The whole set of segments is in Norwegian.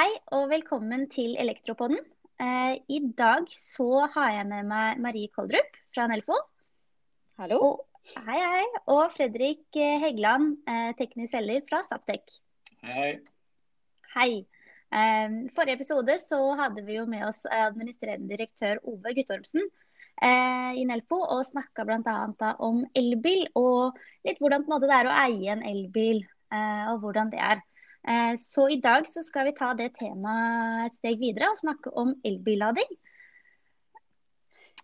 Hei og velkommen til Elektropodden. Eh, I dag så har jeg med meg Marie Koldrup fra Nelfo. Hallo. Og, hei, hei. Og Fredrik eh, Heggeland, eh, teknisk selger fra Saptek. Hei. Hei. Eh, forrige episode så hadde vi jo med oss administrerende direktør Ove Guttormsen eh, i Nelfo og snakka bl.a. om elbil og litt hvordan måte, det er å eie en elbil eh, og hvordan det er. Eh, så i dag så skal vi ta det temaet et steg videre og snakke om elbillading.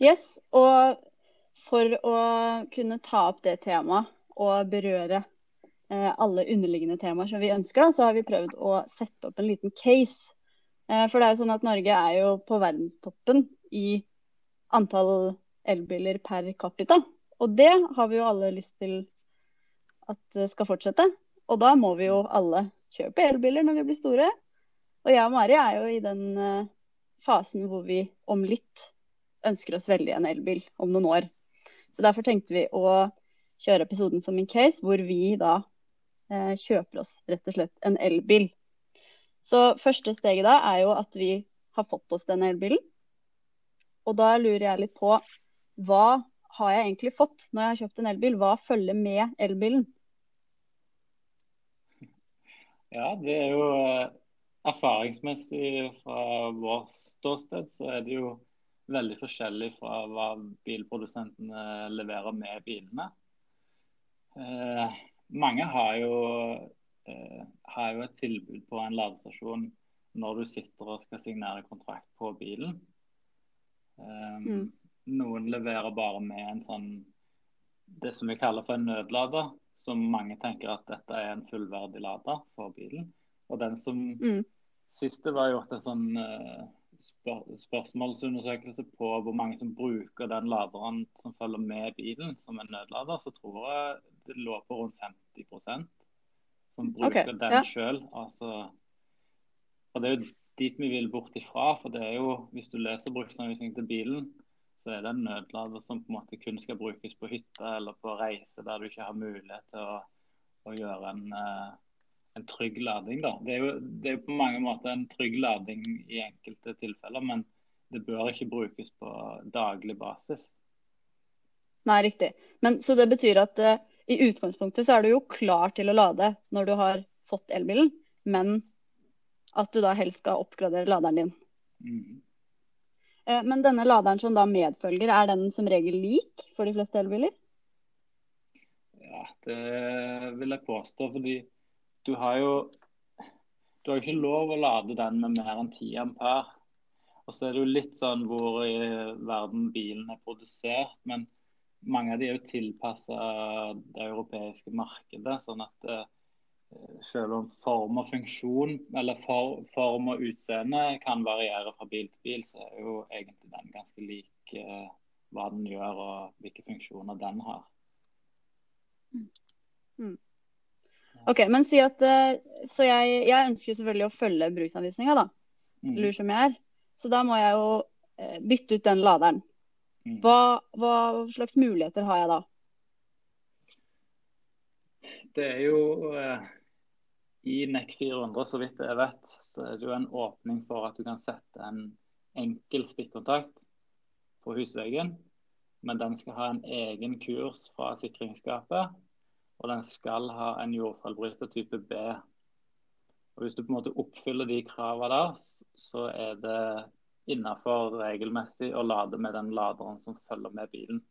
Yes, og for å kunne ta opp det temaet og berøre eh, alle underliggende temaer som vi ønsker, så har vi prøvd å sette opp en liten case. Eh, for det er jo sånn at Norge er jo på verdenstoppen i antall elbiler per capita. Og det har vi jo alle lyst til at skal fortsette. Og da må vi jo alle kjøpe elbiler når vi blir store. Og jeg og Mari er jo i den uh, fasen hvor vi om litt ønsker oss veldig en elbil om noen år. Så derfor tenkte vi å kjøre episoden som en case hvor vi da eh, kjøper oss rett og slett en elbil. Så første steget da er jo at vi har fått oss den elbilen. Og da lurer jeg litt på hva har jeg egentlig fått når jeg har kjøpt en elbil? Hva følger med elbilen? Ja, det er jo eh, erfaringsmessig fra vårt ståsted, så er det jo veldig forskjellig fra hva bilprodusentene leverer med bilene. Eh, mange har jo, eh, har jo, et tilbud på en ladestasjon når du sitter og skal signere kontrakt på bilen. Eh, mm. Noen leverer bare med en sånn det som vi kaller for en nødlader som mange tenker at dette er en fullverdig lader for bilen. Og den som mm. Siste var gjort en sånn uh, spør spørsmålsundersøkelse på hvor mange som bruker den laderen som følger med bilen som en nødlader. Så tror jeg det lå på rundt 50% som bruker okay, den ja. sjøl. Altså, og det er jo dit vi vil bort ifra. For det er jo, hvis du leser bruksanvisningen til bilen, så er det en nødlader som på en måte kun skal brukes på hytta eller på reise der du ikke har mulighet til å, å gjøre en, uh, en, trygg lading. Da. Det er, jo, det er på mange måter en trygg lading i enkelte tilfeller, men det bør ikke brukes på daglig basis. Nei, riktig. Men, så det betyr at uh, i utgangspunktet så er du jo klar til å lade når du har fått elbilen, men at du da helst skal oppgradere laderen din. Mm. Eh, men denne laderen som da medfølger, er den som regel lik for de fleste elbiler? Ja, det vil jeg påstå. Fordi du har jo du har ikke lov å lade den med mer enn 10 ampere. Og så er det jo litt sånn hvor i verden bilen er produsert. Men mange av de er jo tilpassa det europeiske markedet. sånn at eh, selv om form og funksjon, eller for, form og utseende kan variere fra bil til bil, så er jo egentlig den ganske lik eh, hva den gjør og hvilke funksjoner den har. Mm. mm. OK, men si at uh, Så jeg, jeg, ønsker selvfølgelig å følge bruksanvisninga, da. Mm. Lur som jeg er. Så da må jeg jo uh, bytte ut den laderen. Mm. Hva, hva slags muligheter har jeg da? Det er jo i NEC 400, så vidt jeg vet, så er det jo en åpning for at du kan sette en enkel stikkontakt på husveggen. Men den skal ha en egen kurs fra sikringsskapet. Og den skal ha en jordfallbryter type B. Og Hvis du på en måte oppfyller de kravene der, så er det innafor regelmessig å lade med den laderen som følger med bilen.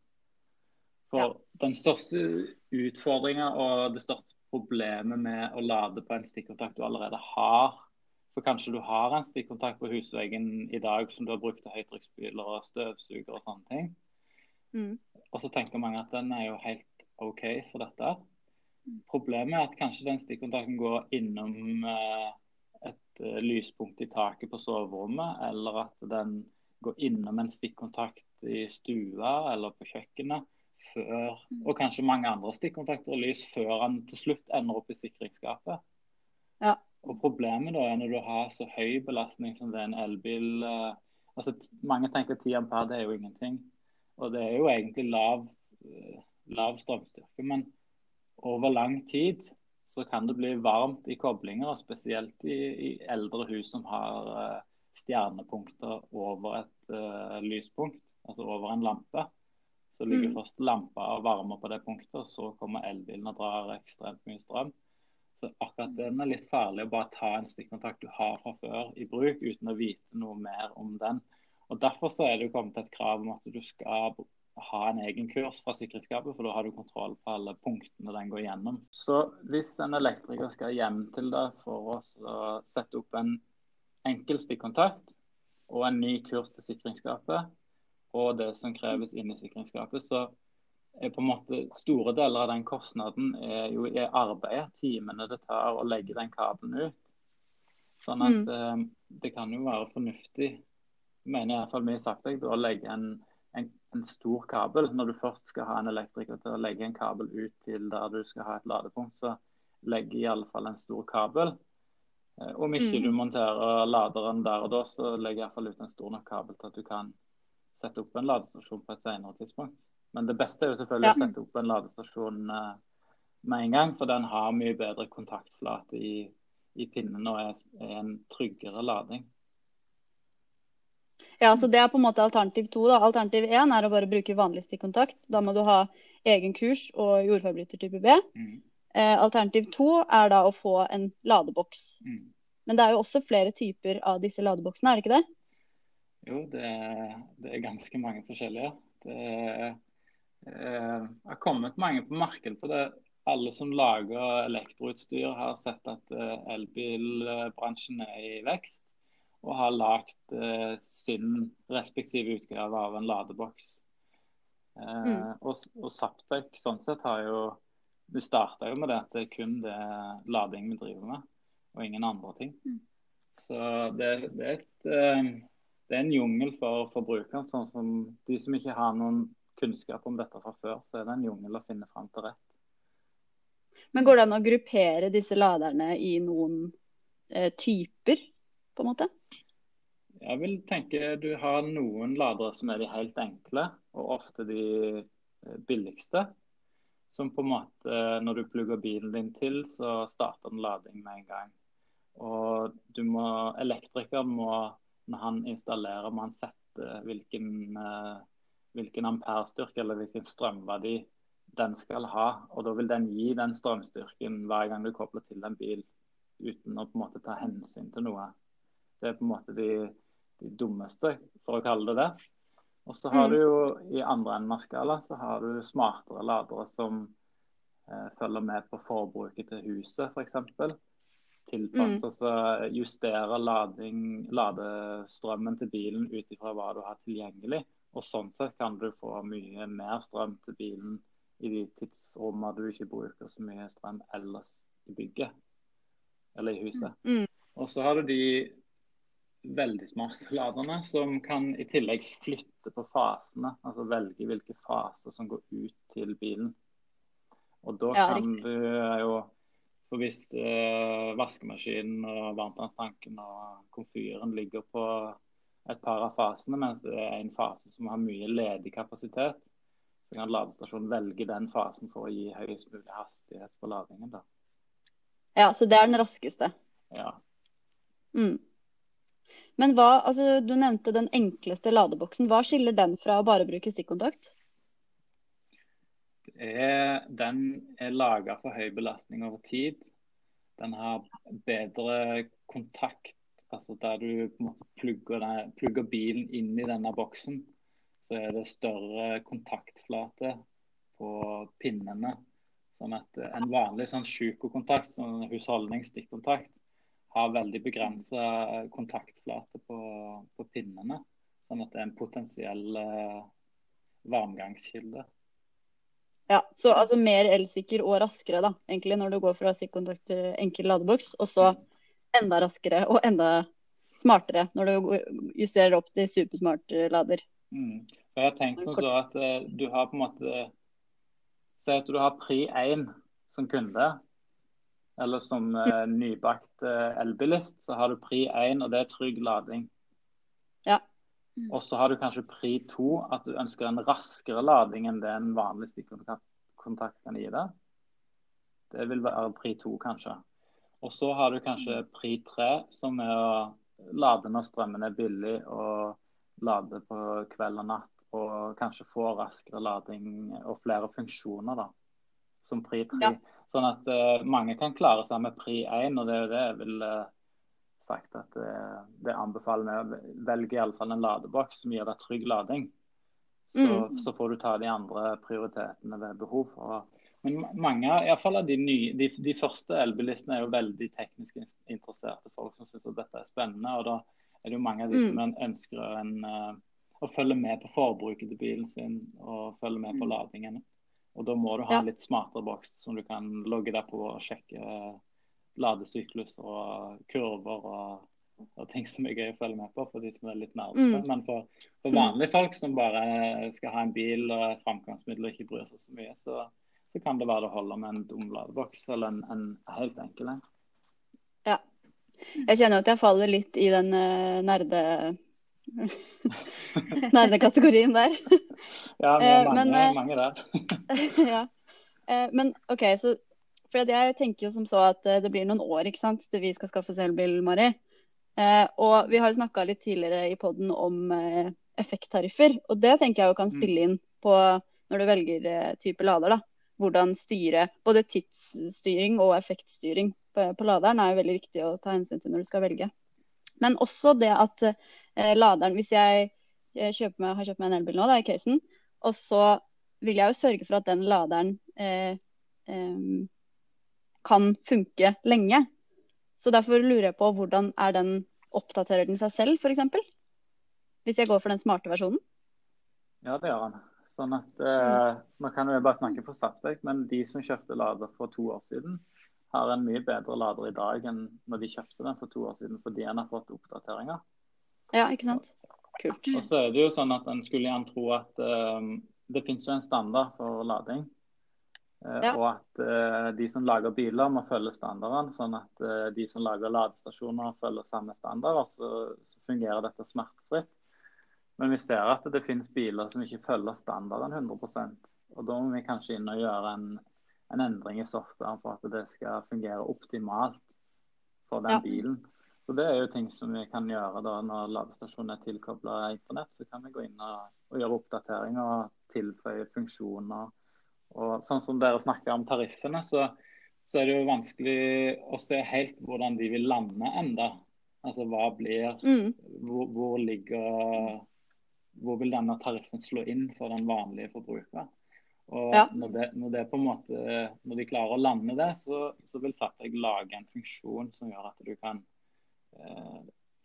For ja. den største utfordringa og det største problemet med å lade på en stikkontakt du allerede har. For kanskje du har en stikkontakt på husveggen i dag som du har brukt til høytrykksspyler og støvsuger og sånne ting. Mm. Og så tenker mange at den er jo helt OK for dette. Problemet er at kanskje den stikkontakten går innom eh, et uh, lyspunkt i taket på soverommet, eller at den går innom en stikkontakt i stua eller på kjøkkenet før, og kanskje mange andre stikkontakter og lys før han til slutt ender opp i sikringsskapet. Ja. Og Problemet da er når du har så høy belastning som det er en elbil eh, altså Mange tenker 10 ampere det er jo ingenting. Og det er jo egentlig lav, eh, lav strømstyrke. Men over lang tid så kan det bli varmt i koblinger, spesielt i, i eldre hus som har uh, stjernepunkter over et uh, lyspunkt, altså over en lampe. Så ligger mm. først lampa og varmer på det punktet, og så kommer elbilen og drar ekstremt mye strøm. Så akkurat den er litt farlig å bare ta en stikkontakt du har fra før i bruk, uten å vite noe mer om den. Og Derfor så er det jo kommet et krav om at du skal ha en egen kurs fra sikkerhetsskapet, for da har du kontroll på alle punktene den går gjennom. Så hvis en elektriker skal hjem til deg for å sette opp en enkel stikkontakt og en ny kurs til sikringsskapet, og det som kreves inn i sikringsskapet, så er på en måte store deler av den kostnaden er jo i arbeidet, timene det tar å legge den kabelen ut. Sånn at mm. eh, det kan jo være fornuftig, mener jeg iallfall vi sagt deg, å legge en en, en, stor kabel. Når du først skal ha en elektriker til å legge en kabel ut til der du skal ha et ladepunkt, så legg i alle fall en stor kabel. Eh, om ikke mm. du monterer laderen der og da, så legg iallfall ut en stor nok kabel til at du kan sette opp en ladestasjon på et senere tidspunkt. Men det beste er jo selvfølgelig ja. å sette opp en ladestasjon eh, med en gang, for den har mye bedre kontaktflate i, i pinnen og er, er en tryggere lading. Ja, så Det er på en måte alternativ to. da. Alternativ én er å bare bruke vanlig stikkontakt. Da må du ha egen kurs og jordforbryter type B. Mm. Eh, alternativ to er da å få en ladeboks. Mm. Men det er jo også flere typer av disse ladeboksene, er det ikke det? Jo, det det er ganske mange forskjellige. Det er, eh, har kommet mange på markedet på det. Alle som lager elektroutstyr, har sett at eh, elbilbransjen er i vekst og har lagd eh, sin respektive utgave av en ladeboks. Eh, mm. Og, og Saptek sånn sett har jo Vi starta jo med det at det er kun det lading vi driver med, og ingen andre ting. Mm. Så det, det, er et, det, er en jungel for forbrukeren. Sånn som de som ikke har noen kunnskap om dette fra før, så er det en jungel å finne fram til rett. Men går det an å gruppere disse laderne i noen eh, typer? på en måte? Jeg vil tenke du har noen ladere som er de helt enkle, og ofte de eh, billigste. Som på en måte, når du plugger bilen din til, så starter den lading med en gang. Og du må, elektrikeren må, når han installerer, må han sette hvilken, eh, hvilken amperestyrke eller hvilken strømverdi den skal ha. Og da vil den gi den strømstyrken hver gang du kobler til en bil, uten å på en måte ta hensyn til noe. Det er på en måte de, de dummeste, for å kalle det det. Og så har mm. du jo i andre enden av skala så har du smartere ladere som eh, følger med på forbruket til huset, f.eks. Tilpasser mm. seg, justerer lading, ladestrømmen til bilen ut ifra hva du har tilgjengelig. Og sånn sett kan du få mye mer strøm til bilen i de tidsrommene du ikke bruker så mye strøm ellers i bygget eller i huset. Mm. Og så har du de veldig smarte laderne, som kan i tillegg flytte på fasene. Altså velge hvilke faser som går ut til bilen. Og da ja, kan riktig. du jo For hvis eh, vaskemaskinen og varmtvannstanken og komfyren ligger på et par av fasene, mens det er en fase som har mye ledig kapasitet, så kan ladestasjonen velge den fasen for å gi høyest mulig hastighet på ladingen. Da. Ja, så det er den raskeste? Ja. Mm. Men hva, altså, du nevnte den enkleste ladeboksen. Hva skiller den fra å bare bruke stikkontakt? Er, den er laga for høy belastning over tid. Den har bedre kontakt, altså der du på en måte plugger, den, plugger bilen inn i denne boksen. Så er det større kontaktflate på pinnene. Sånn at en vanlig sånn sjukokontakt, sånn husholdningsstikkontakt, har veldig begrensa kontaktflate på, på, pinnene. Sånn at det er en potensiell uh, varmgangskilde. Ja, så altså mer elsikker og raskere, da, egentlig, når du går fra stikkontakt til enkel ladeboks. Og så enda raskere og enda smartere når du justerer opp til supersmart lader. Mm. For jeg tenker sånn så at uh, du har på en måte Si at du har Pri 1 som kunde eller som uh, nybakt uh, elbilist, så har du pri 1, og det er trygg lading. Mm. Og så har du kanskje pri 2, at du ønsker en raskere lading enn det en vanlig stikkontakt kan gi deg. Det vil være pri to, kanskje. Og så har du kanskje pri tre, som er å lade når strømmen er billig, og lade på kveld og natt. Og kanskje få raskere lading og flere funksjoner, da. Som pri tre. Ja. Sånn at uh, mange kan klare seg med pri én, og det er jo det jeg vil uh, sagt at det, det anbefaler vi. Velg iallfall en ladeboks som gir deg trygg lading. Så, Mm. så får du ta de andre prioritetene ved behov. Og, men mange, i hvert fall av de, nye, de, de første elbilistene er jo veldig teknisk interesserte folk som syns dette er spennende. og da er det jo mange av de Mm. som en, ønsker en, eh, å følge med på forbruket til bilen sin og følge med på ladingen. Og da må du ha en litt smartere boks som du kan logge deg på og sjekke eh, ladesyklus og kurver og, og ting som er gøy å følge med på for de som er litt nærmere. Mm. Men for, for vanlige folk som bare skal ha en bil og et framkomstmiddel og ikke bryr seg så mye, så, så kan det være det holder med en dum ladeboks eller en, en helt enkel en. Ja. Jeg kjenner at jeg faller litt i den uh, nerde nerdekategorien der. Ja, vi Eh, er mange, men, uh, mange der. ja. Eh, Men OK, så for jeg tenker jo som så at eh, det blir noen år ikke sant, til vi skal skaffe oss elbil, Mari. Eh, og vi har jo snakka litt tidligere i poden om eh, effekttariffer. Og det tenker jeg jo kan Mm. spille inn på når du velger eh, type lader. da. Hvordan styre både tidsstyring og effektstyring på, på laderen er jo veldig viktig å ta hensyn til når du skal velge. Men også det at eh, laderen Hvis jeg, jeg meg, har kjøpt meg en elbil nå, da, i casen, og så vil jeg jo sørge for at den laderen eh, em, kan funke lenge. Så derfor lurer jeg på hvordan er den oppdaterer den seg selv, f.eks.? Hvis jeg går for den smarte versjonen? Ja, det gjør han. Sånn at eh, Nå kan jo bare snakke for Zaptec, men de som kjøpte lader for to år siden, har en mye bedre lader i dag enn når de kjøpte den for to år siden, fordi en har fått oppdateringer. Ja, ikke sant? Kult. Og så er det jo sånn at en skulle gjerne tro at eh, det finnes jo en standard for lading. Eh, Ja. Og at eh, de som lager biler må følge standardene, sånn at eh, de som lager ladestasjoner følger samme standard. Så, så fungerer dette smertefritt. Men vi ser at det finnes biler som ikke følger standarden 100% Og da må vi kanskje inn og gjøre en, en endring i softwaren for at det skal fungere optimalt for den Ja. bilen. Så Det er jo ting som vi kan gjøre da når ladestasjonen er tilkobla internett. Så kan vi gå inn og, og gjøre oppdateringer og tilføye funksjoner. Og sånn som dere snakker om tariffene, så, så er det jo vanskelig å se helt hvordan de vil lande enda. Altså hva blir Mm. hvor, hvor ligger Hvor vil denne tariffen slå inn for den vanlige forbruker? Og Ja. når, det, når, det på en måte, når de klarer å lande det, så, så vil Zaptec lage en funksjon som gjør at du kan eh,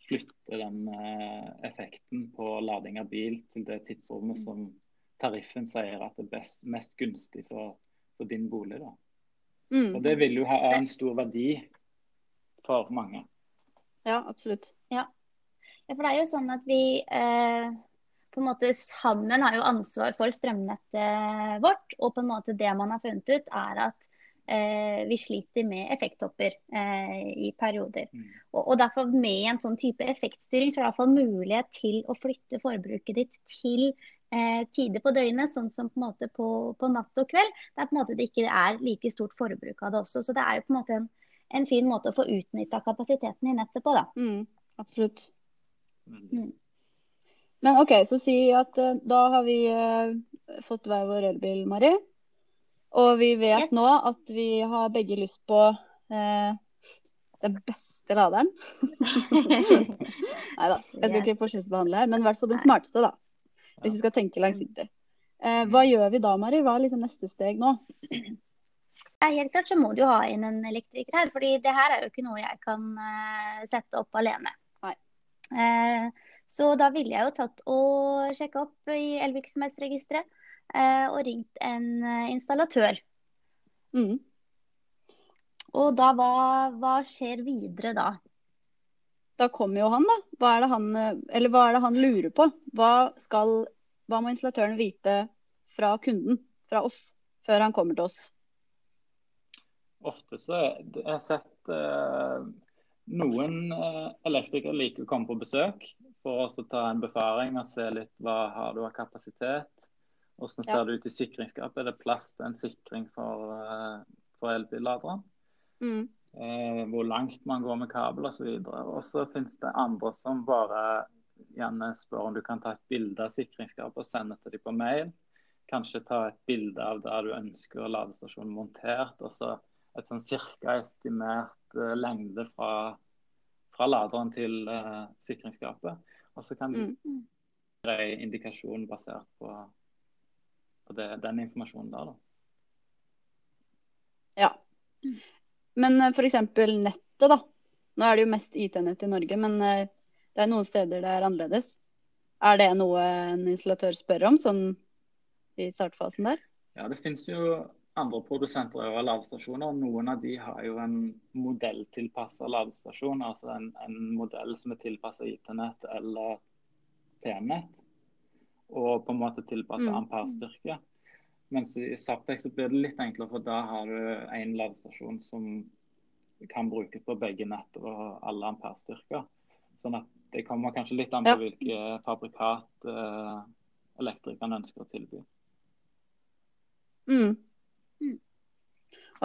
flytte den eh, effekten på lading av bil til det tidsrommet som tariffen sier at det er best, mest gunstig for, for din bolig. Da. Mm. Og Det vil jo ha en stor verdi for mange. Ja, absolutt. Ja, for det er jo sånn at vi eh, på en måte sammen har jo ansvar for strømnettet vårt. Og på en måte det man har funnet ut, er at eh, vi sliter med effekttopper eh, i perioder. Mm. Og, og derfor med en sånn type effektstyring, så er det iallfall mulighet til å flytte forbruket ditt til eh, tider på døgnet, sånn som på en måte på, på natt og kveld. Der på en måte det ikke er like stort forbruk av det også. Så det er jo på en måte en, en fin måte å få utnytta kapasiteten i nettet på, da. Mm. Absolutt. Mm. Men OK, så si at eh, da har vi uh, fått hver vår elbil, Mari. Og vi vet Yes. nå at vi har begge lyst på uh, den beste laderen. Nei da, jeg skal Yes. ikke forskjellsbehandle her, men i hvert fall den smarteste, da. Hvis vi skal tenke langsiktig. Eh, hva gjør vi da, Mari? Hva er liksom neste steg nå? Helt klart så må du ha inn en elektriker her, fordi det her er jo ikke noe jeg kan uh, sette opp alene. Eh, så da ville jeg jo tatt og sjekka opp i elvirksomhetsregisteret uh, og ringt en eh, installatør. Mm. Og da, hva, hva skjer videre da? Da kommer jo han, da. Hva er det han, eh, eller hva er det han lurer på? Hva, skal, hva må installatøren vite fra kunden, fra oss, før han kommer til oss? Ofte så jeg har sett eh, noen eh, elektrikere liker å komme på besøk for å ta en befaring og se litt hva har du av kapasitet. Hvordan ser Ja. det ut i sikringsskapet? Er det plass til en sikring for, eh, for elbilladeren. Mm. Eh, hvor langt man går med kabel osv. Og så finnes det andre som bare gjerne spør om du kan ta et bilde av sikringsskapet og sende til dem på mail. Kanskje ta et bilde av der du ønsker ladestasjonen montert. og så et sånn cirka estimert uh, lengde fra, fra, laderen til uh, sikringsskapet. Og så kan du mm. en indikasjon basert på, på det, den informasjonen der. da. Ja. Men uh, f.eks. nettet, da. Nå er det jo mest IT-nett i Norge, men uh, det er noen steder det er annerledes. Er det noe en installatør spør om, sånn i startfasen der? Ja, det finnes jo andre produsenter av ladestasjoner. Noen av de har jo en modelltilpassa ladestasjon, altså en, en, modell som er tilpassa IT-nett eller T-nett, Og på en måte tilpassa mm. amperestyrke. Mens i Saptek så blir det litt enklere, for da har du en ladestasjon som kan brukes på begge nett og alle amperestyrker. Sånn at det kommer kanskje litt an på ja. hvilke fabrikat eh, elektrikerne ønsker å tilby. Mm. mm.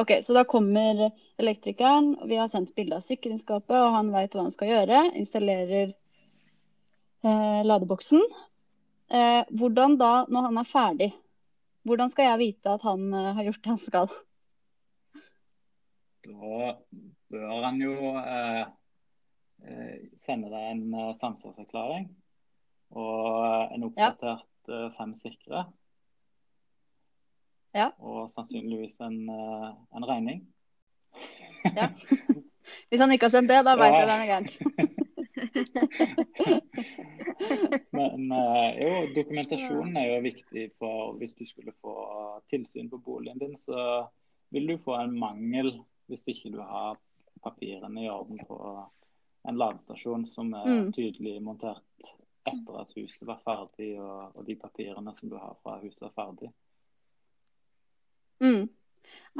OK, så da kommer elektrikeren, vi har sendt bilde av sikringsskapet, og han veit hva han skal gjøre. Installerer eh, ladeboksen. Eh, hvordan da, når han er ferdig, hvordan skal jeg vite at han eh, har gjort det han skal? Da bør han jo eh, Eh, sende deg en uh, samsvarserklæring og en oppdatert ja. fem sikre. Ja. Og sannsynligvis en, en regning. ja. Hvis han ikke har sendt det, da veit jeg det er gærent. Men jo, dokumentasjonen er jo viktig for hvis du skulle få tilsyn på boligen din, så vil du få en mangel hvis ikke du har papirene i orden på en ladestasjon som er mm. tydelig montert etter at huset var ferdig, og, og, de papirene som du har fra huset er ferdig. Mm.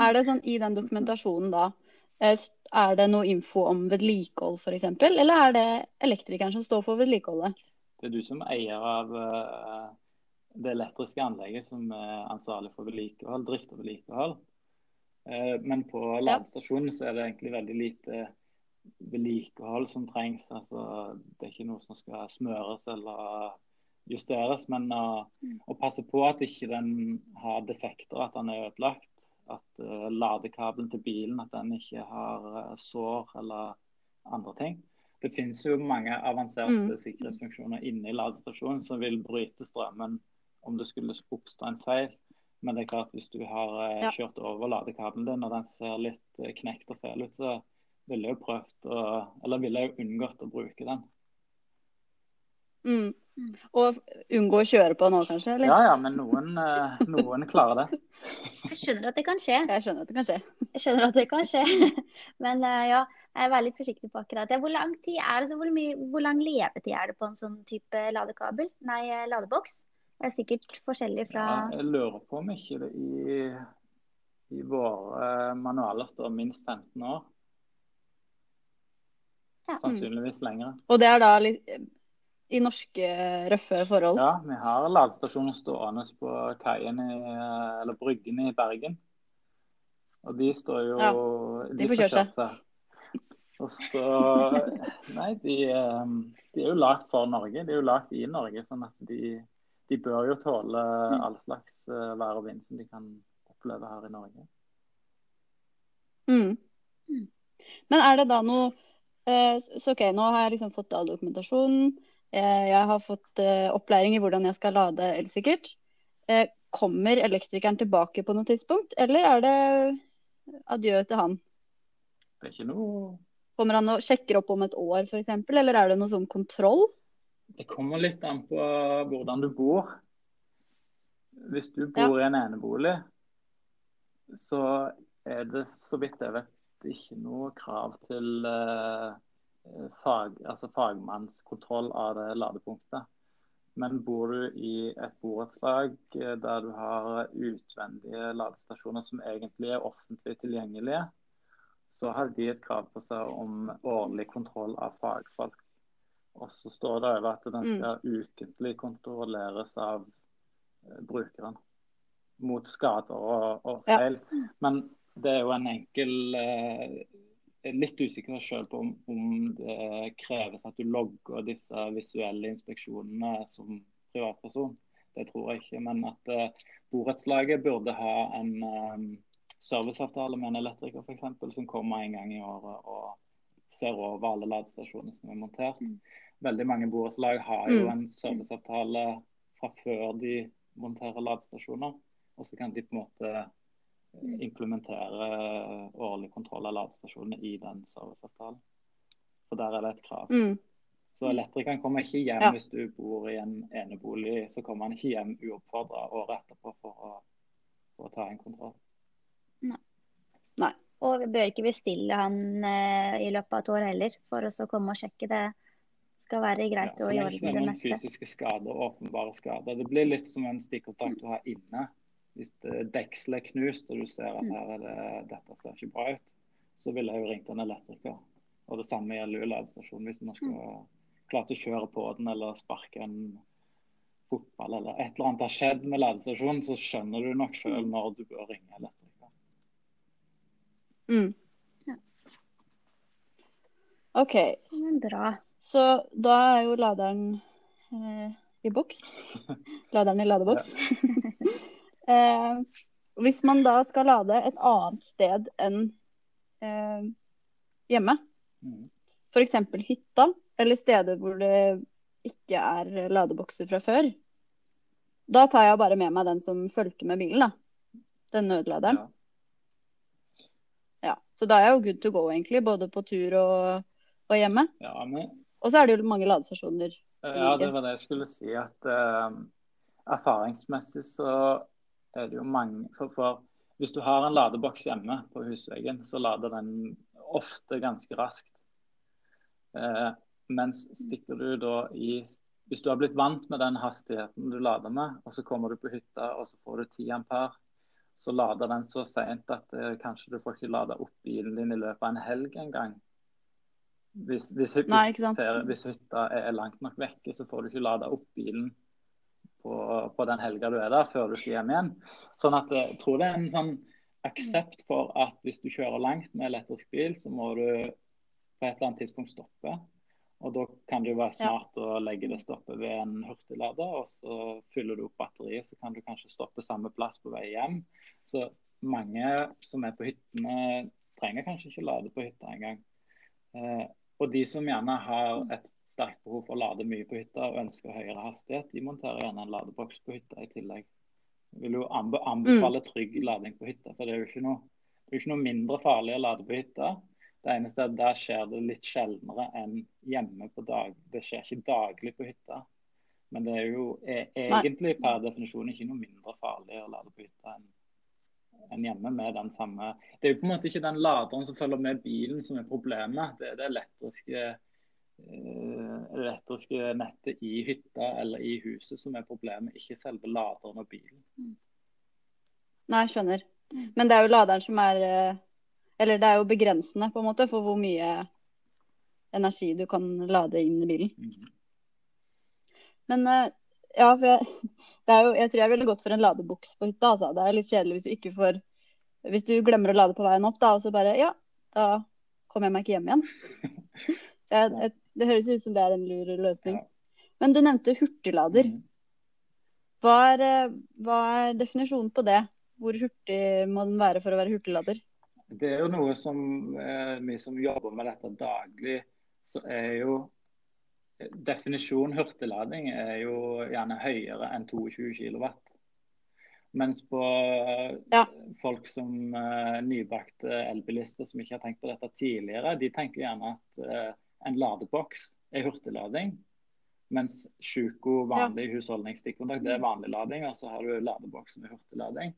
Er det sånn i den dokumentasjonen da, eh, er det noe info om vedlikehold f.eks., eller er det elektrikeren som står for vedlikeholdet? Det er du som eier av uh, det elektriske anlegget som er ansvarlig for vedlikehold, drift og vedlikehold. Uh, men på ladestasjonen så er det egentlig veldig lite vedlikehold som trengs. Altså, det er ikke noe som skal smøres eller justeres. Men å, å passe på at ikke den har defekter, at den er ødelagt. At uh, ladekabelen til bilen at den ikke har uh, sår eller andre ting. Det finnes jo mange avanserte mm. sikkerhetsfunksjoner inne i ladestasjonen som vil bryte strømmen om det skulle oppstå en feil. Men det er klart hvis du har ja. kjørt over ladekabelen din og den ser litt knekt og feil ut, så ville jeg prøvd å Eller ville jeg unngått å bruke den. Mm. Og unngå å kjøre på nå, kanskje? Eller? Ja, ja, men noen, eh, noen, klarer det. Jeg skjønner at det kan skje. Jeg skjønner at det kan skje. Jeg skjønner at det kan skje. Men uh, ja, jeg er veldig forsiktig på akkurat det. Hvor lang, tid er det, hvor, mye, hvor lang levetid er det på en sånn type ladekabel? Nei, eh, ladeboks? Det er sikkert forskjellig fra ja, Jeg lurer på om ikke det i, i våre manualer står minst 15 år. Ja. Sannsynligvis lenger. Og det er da litt i norske røffe forhold? Ja, vi har ladestasjoner stående på kaien i, eller bryggen i Bergen. Og de står jo ja, De, de får kjørt seg. Og så Nei, de, ehm, de, er jo lagd for Norge. De er jo lagd i Norge. sånn at de, de bør jo tåle mm. all slags eh, vær og vind som de kan oppleve her i Norge. Mm. Men er det da noe Eh, så OK, nå har jeg liksom fått all dokumentasjonen. Eh, jeg har fått eh, opplæring i hvordan jeg skal lade elsikkert. Kommer elektrikeren tilbake på noe tidspunkt, eller er det adjø til han? Det er ikke noe Kommer han og sjekker opp om et år f.eks., eller er det noe sånn kontroll? Det kommer litt an på hvordan du bor. Hvis du bor ja. i en enebolig, så er det så vidt jeg vet ikke noe krav til uh, fag, altså fagmannskontroll av det ladepunktet. Men bor du i et borettslag eh, der du har utvendige ladestasjoner som egentlig er offentlig tilgjengelige, så har de et krav på seg om årlig kontroll av fagfolk. Og så står det over at den mm. skal mm. ukentlig kontrolleres av uh, brukeren mot skader og, og feil. Ja. Men det er jo en enkel eh, er litt usikker selv på om, om det kreves at du logger disse visuelle inspeksjonene som privatperson. Det tror jeg ikke. Men at uh, borettslaget burde ha en um, serviceavtale med en elektriker f.eks. som kommer en gang i året og ser over alle ladestasjoner som er montert. Mm. Veldig mange borettslag har jo mm. en serviceavtale fra før de monterer ladestasjoner. Og så kan de på en måte. Implementere årlig kontroll av ladestasjonene i den serviceavtalen. For der er det et krav. Mm. Så elektrikeren kommer ikke hjem ja. hvis du bor i en enebolig. Så kommer han ikke hjem uoppfordra året etterpå for å, for å, ta en kontroll. Nei. Nei. Og vi bør ikke bestille han eh, i løpet av et år heller, for å komme og sjekke det. Skal være greit ja, og i det meste. Så det ikke er noen fysiske skader, åpenbare skader. Det blir litt som en stikkontakt du har inne. Hvis dekselet er knust og du ser at mm. her er det, dette ser ikke bra ut, så ville jeg jo ringt en elektriker. Og Det samme gjelder jo ladestasjonen. Hvis man skal klart klare å kjøre på den eller sparke en fotball eller et eller annet har skjedd med ladestasjonen, så skjønner du nok sjøl mm. når du bør ringe elektriker. Mm. Ja. OK. Bra. Så da er jo laderen eh, i boks. Laderen i ladeboks. Eh, hvis man da skal lade et annet sted enn eh, hjemme, mm. f.eks. hytta eller steder hvor det ikke er ladebokser fra før, da tar jeg bare med meg den som fulgte med bilen, da. Den nødladeren. Ja. ja. Så da er jeg jo good to go, egentlig. Både på tur og, og hjemme. Ja, men... Og så er det jo mange ladestasjoner. Ja, det var det jeg skulle si. At uh, erfaringsmessig så er det jo mange for, for, Hvis du har en ladeboks hjemme på husveggen, så lader den ofte ganske raskt. Eh, mens stikker du da i Hvis du har blitt vant med den hastigheten du lader med, og så kommer du på hytta og så får du 10 ampere, så lader den så seint at eh, kanskje du får ikke lada opp bilen din i løpet av en helg engang. Hvis, hvis, hvis, hvis, hytta er langt nok vekke, så får du ikke lada opp bilen på, på den helga du er der, før du skal hjem igjen. Sånn at jeg tror det er en sånn aksept for at hvis du kjører langt med elektrisk bil, så må du på et eller annet tidspunkt stoppe. Og Da kan det jo være smart ja. å legge det stoppet ved en hurtiglader, og så fyller du opp batteriet, så kan du kanskje stoppe samme plass på vei hjem. Så mange som er på hyttene, trenger kanskje ikke lade på hytta engang. Og de som gjerne har et sterkt behov for å lade mye på hytta og ønsker høyere hastighet, de monterer gjerne en ladeboks på hytta i tillegg. Jeg vil jo anbefale mm. trygg lading på hytta, for det er jo ikke noe, ikke noe mindre farlig å lade på hytta. Det eneste er at der skjer det litt sjeldnere enn hjemme på dag. Det skjer ikke daglig på hytta. Men det er jo er egentlig per definisjon ikke noe mindre farlig å lade på hytta enn enn hjemme med den samme Det er jo på en måte ikke den laderen som følger med bilen som er problemet. Det er det elektriske, uh, elektriske nettet i hytta eller i huset som er problemet, ikke selve laderen og bilen. Nei, jeg skjønner. Men det er jo laderen som er eh, Eller det er jo begrensende på en måte for hvor mye energi du kan lade inn i bilen. Mm. Men uh, ja, for jeg, jo, jeg, tror jeg ville gått for en ladeboks på hytta. Altså. Det er litt kjedelig hvis du ikke får Hvis du glemmer å lade på veien opp, da, og så bare Ja, da kommer jeg meg ikke hjem igjen. Jeg, jeg, det høres ut som det er en lur løsning. Men du nevnte hurtiglader. Mm. Hva er, hva er definisjonen på det? Hvor hurtig må den være for å være hurtiglader? Det er jo noe som eh, vi som jobber med dette daglig, så er jo definisjon hurtiglading er jo gjerne høyere enn 22 kW. Mens på ja. folk som uh, nybakte elbilister som ikke har tenkt på dette tidligere, de tenker gjerne at uh, en ladeboks er hurtiglading. Mens Sjuko vanlig ja. husholdningsstikkontakt det er vanlig lading, og så har du ladeboksen med hurtiglading.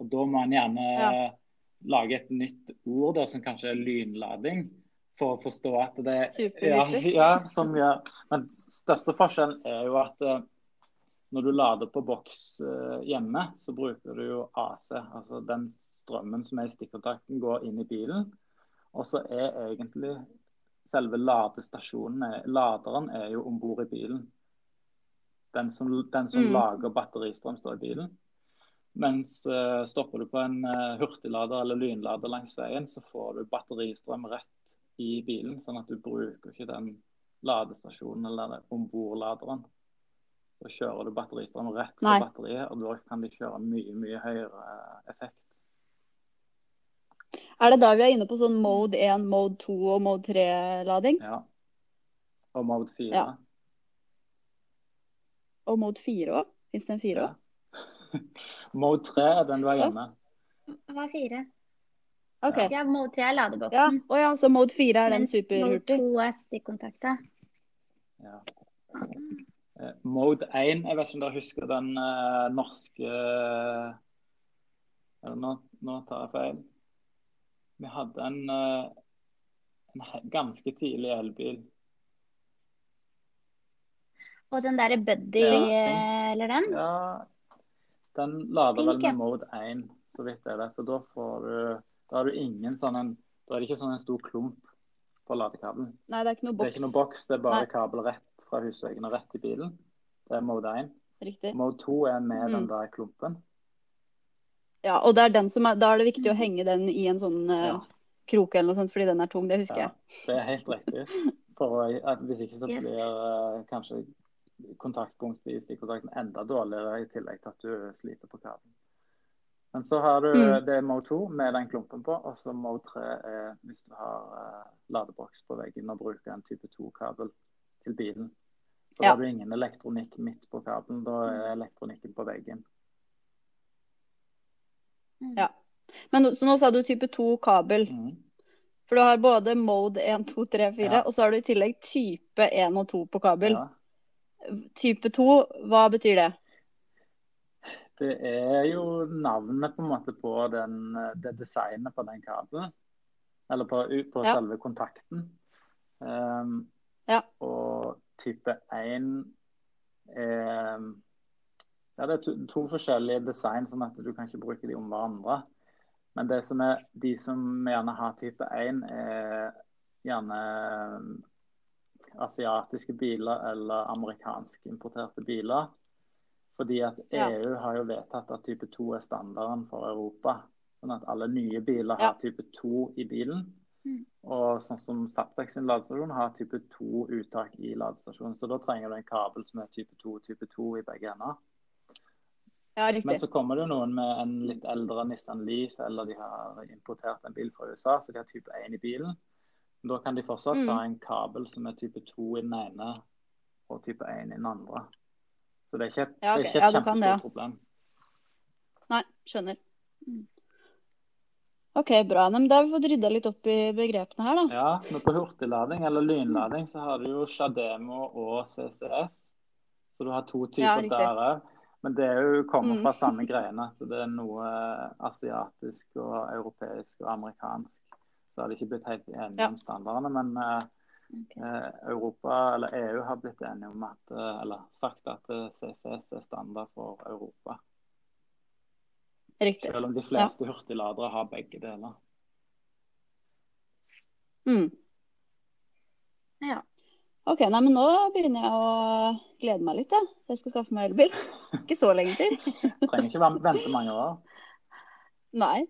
Og Da må en gjerne ja. lage et nytt ord da, som kanskje er lynlading for å forstå at det ja, ja, som gjør, Men største forskjellen er jo at uh, når du lader på boks uh, hjemme, så bruker du jo AC. Altså den strømmen som er i stikkontakten, går inn i bilen. Og så er egentlig selve ladestasjonen, laderen, er jo om bord i bilen. Den som, den som mm. lager batteristrøm, står i bilen. Mens uh, stopper du på en uh, hurtiglader eller lynlader langs veien, så får du batteristrøm rett i bilen, sånn at du bruker ikke den ladestasjonen eller ombordladeren. Så kjører du batteristrøm rett fra batteriet, og da kan de kjøre mye, mye høyere effekt. Er det da vi er inne på sånn mode 1, mode 2 og mode 3-lading? Ja. Og mode 4. Ja. Og mode 4 òg? Fins det en 4 òg? Ja. mode 3 er den du er hjemme. Hva er 4? Ok. Ja, mode 3 er Ja. ladeboksen. Ja, så mode 4 er den Mens mode 2 er stikkontakta. Ja. Eh, Mode 1, jeg vet ikke om dere husker den uh, norske Eller nå, nå tar jeg feil. Vi hadde en, uh, en ganske tidlig elbil. Og den derre Buddy, Ja, eh, eller den? Ja, den lader vel Pink, med mode 1, så vidt jeg vet. Og da får du Da har du ingen sånn en Da er det ikke sånn en stor klump på ladekabelen. Nei, det er ikke noe Det er boks. ikke noe boks, det er bare Nei. kabel rett fra husveggen og rett i bilen. Det er mode 1. Riktig. Mode 2 er med den Mm. der klumpen. Ja, og det er den som er, da er det viktig å henge den i en sånn uh, Ja. kroke eller noe sånt, fordi den er tung. Det husker Ja, jeg. det er helt riktig. For hvis ikke så blir uh, kanskje kontaktpunktet i stikkontakten enda dårligere, i tillegg til at du sliter på kabelen. Men så har du Mm. det er mode 2 med den klumpen på, og så mode 3 er hvis du har uh, ladeboks på veggen og bruker en type 2-kabel til bilen. Så Ja. har du ingen elektronikk midt på kabelen, da er elektronikken på veggen. Mm. Ja. Men så nå sa du type 2 kabel. Mm. For du har både mode 1, 2, 3, 4, Ja. og så har du i tillegg type 1 og 2 på kabel. Ja. Type 2, hva betyr det? Det er jo navnet på en måte på den, det designet på den kabelen. Eller på, på Ja. selve kontakten. Um, Ja. Og type 1 er Ja, det er to, to forskjellige design, sånn at du kan ikke bruke de om hverandre. Men det som er, de som gjerne har type 1, er gjerne um, asiatiske biler eller amerikanskimporterte biler. Fordi at Ja. EU har jo vedtatt at type 2 er standarden for Europa. Sånn at alle nye biler Ja. har type 2 i bilen. Mm. Og sånn som Zaptec sin ladestasjon har type 2 uttak i ladestasjonen. Så da trenger du en kabel som er type 2 og type 2 i begge ender. Ja, Men så kommer det jo noen med en litt eldre Nissan Leaf, eller de har importert en bil fra USA, så de har type 1 i bilen. Da kan de fortsatt Mm. ha en kabel som er type 2 i den ene og type 1 i den andre. Så det er ikke et, Ja, okay. Ja, et kjempestort ja. problem. Nei, skjønner. Mm. OK, bra. Men da har vi fått rydda litt opp i begrepene her, da. Ja, men på hurtiglading eller lynlading så har du jo Shademo og CCS. Så du har to typer Ja, der òg. Men det er jo kommer Mm. fra samme greiene. At det er noe asiatisk og europeisk og amerikansk. Så har de ikke blitt helt enige Ja. om standardene. Men eh, Ok. eh, Europa, eller EU har blitt enige om at eh, Eller sagt at eh, CCS er standard for Europa. Riktig. Selv om de fleste hurtigladere har begge deler. Mm. Ja. OK, nei, men nå begynner jeg å glede meg litt, jeg. Jeg skal skaffe meg elbil. Ikke så lenge til. Trenger ikke vente mange år. Nei.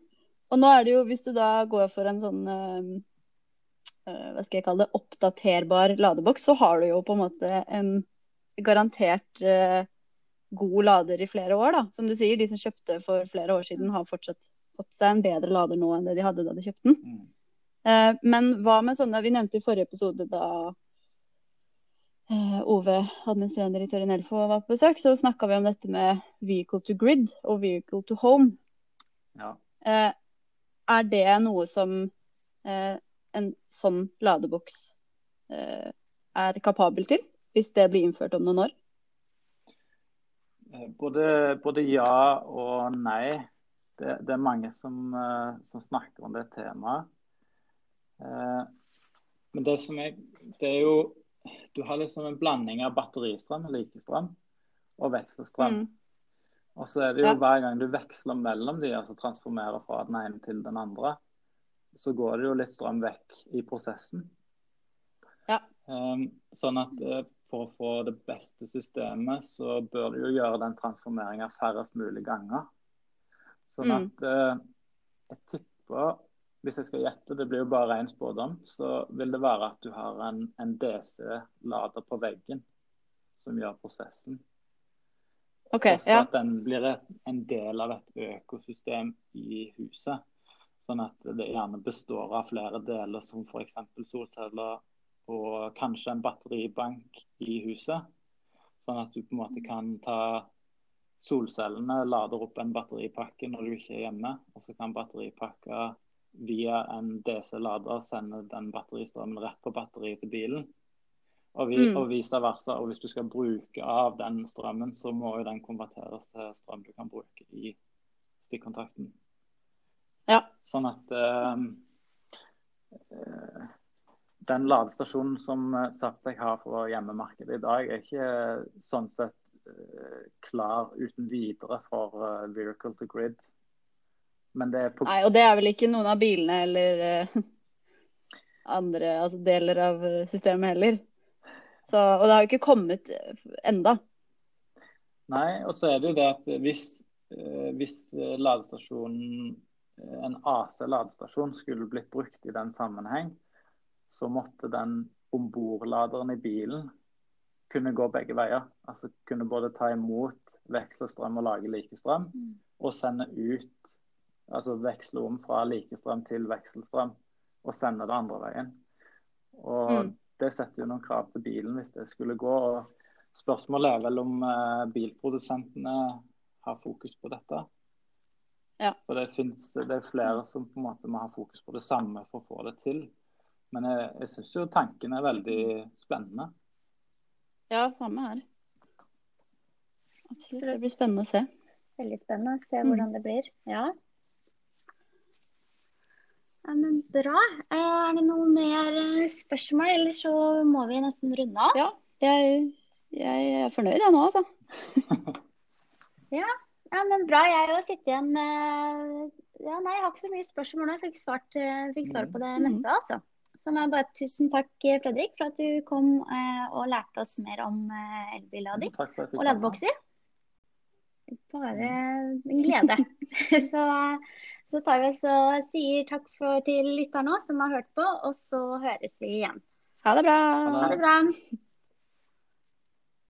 Og nå er det jo, hvis du da går for en sånn hva skal jeg kalle det, oppdaterbar ladeboks, så har du jo på en måte en garantert eh, god lader i flere år, da. Som du sier, de som kjøpte for flere år siden, har fortsatt fått seg en bedre lader nå enn det de hadde da de kjøpte den. Mm. Eh, men hva med sånne Vi nevnte i forrige episode da eh, Ove, administrerende direktør i Nelfo, var på besøk, så snakka vi om dette med vehicle to grid og vehicle to home. Ja. Eh, er det noe som eh, en sånn ladeboks eh, er kapabel til, hvis det blir innført om noen år? Eh, Både, både ja og nei. Det, det er mange som, eh, som snakker om det temaet. Eh, Men det som er, det er jo Du har liksom en blanding av batteristrøm, likestrøm, og vekselstrøm. Mm. Og så er det jo Ja. hver gang du veksler mellom de, altså transformerer fra den ene til den andre, så går det jo litt strøm vekk i prosessen. Ja. Um, sånn at eh, for å få det beste systemet, så bør du jo gjøre den transformeringa færrest mulig ganger. Sånn Mm. at uh, jeg tipper, hvis jeg skal gjette, det blir jo bare én spådom, så vil det være at du har en, en DC-lader på veggen som gjør prosessen. Okay, Også Ja. at den blir et, en del av et økosystem i huset. Sånn at det gjerne består av flere deler, som f.eks. solceller og kanskje en batteribank i huset. Sånn at du på en måte kan ta solcellene, lader opp en batteripakke når du ikke er hjemme. Og så kan batteripakka via en DC-lader sende den batteristrømmen rett på batteriet til bilen. Og, vi, Mm. og vice versa. Og hvis du skal bruke av den strømmen, så må jo den konverteres til strøm du kan bruke i stikkontakten. Ja. Sånn at eh, eh, den ladestasjonen som eh, Zaptec har for hjemmemarkedet i dag, er ikke sånn sett eh, klar uten videre for eh, vehicle to grid. Men det er på Nei, og det er vel ikke noen av bilene eller eh, andre altså deler av eh, systemet heller. Så, og det har jo ikke kommet eh, enda. Nei, og så er det jo det at hvis, eh, hvis eh, ladestasjonen, eh, en AC-ladestasjon skulle blitt brukt i den sammenheng, så måtte den ombordladeren i bilen kunne gå begge veier. Altså kunne både ta imot vekselstrøm og lage likestrøm, Mm. og sende ut Altså veksle om fra likestrøm til vekselstrøm, og sende det andre veien. Og Mm. det setter jo noen krav til bilen hvis det skulle gå. og Spørsmålet er vel om eh, bilprodusentene har fokus på dette. Ja. For det, finnes, det er flere som på en måte må ha fokus på det samme for å få det til. Men jeg, jeg syns jo tanken er veldig spennende. Ja, samme her. Absolutt. Absolutt. Det blir spennende å se. Veldig spennende å se Mm. hvordan det blir. Ja. ja men bra. Eh, Er det noe mer eh, spørsmål, eller så må vi nesten runde av? Ja, jeg, jeg er fornøyd jeg nå, altså. Ja, men bra. Jeg har sitter igjen med Ja, nei, jeg har ikke så mye spørsmål nå. Jeg fikk svart, eh, fikk svar på det Mm. meste, altså. Så må jeg bare tusen takk, eh, Fredrik, for at du kom eh, og lærte oss mer om eh, elbillading og ladebokser. Bare en glede. så, så tar vi oss og sier takk for, til lytterne òg, som har hørt på, og så høres vi igjen. Ha det bra. Ha Ha det bra.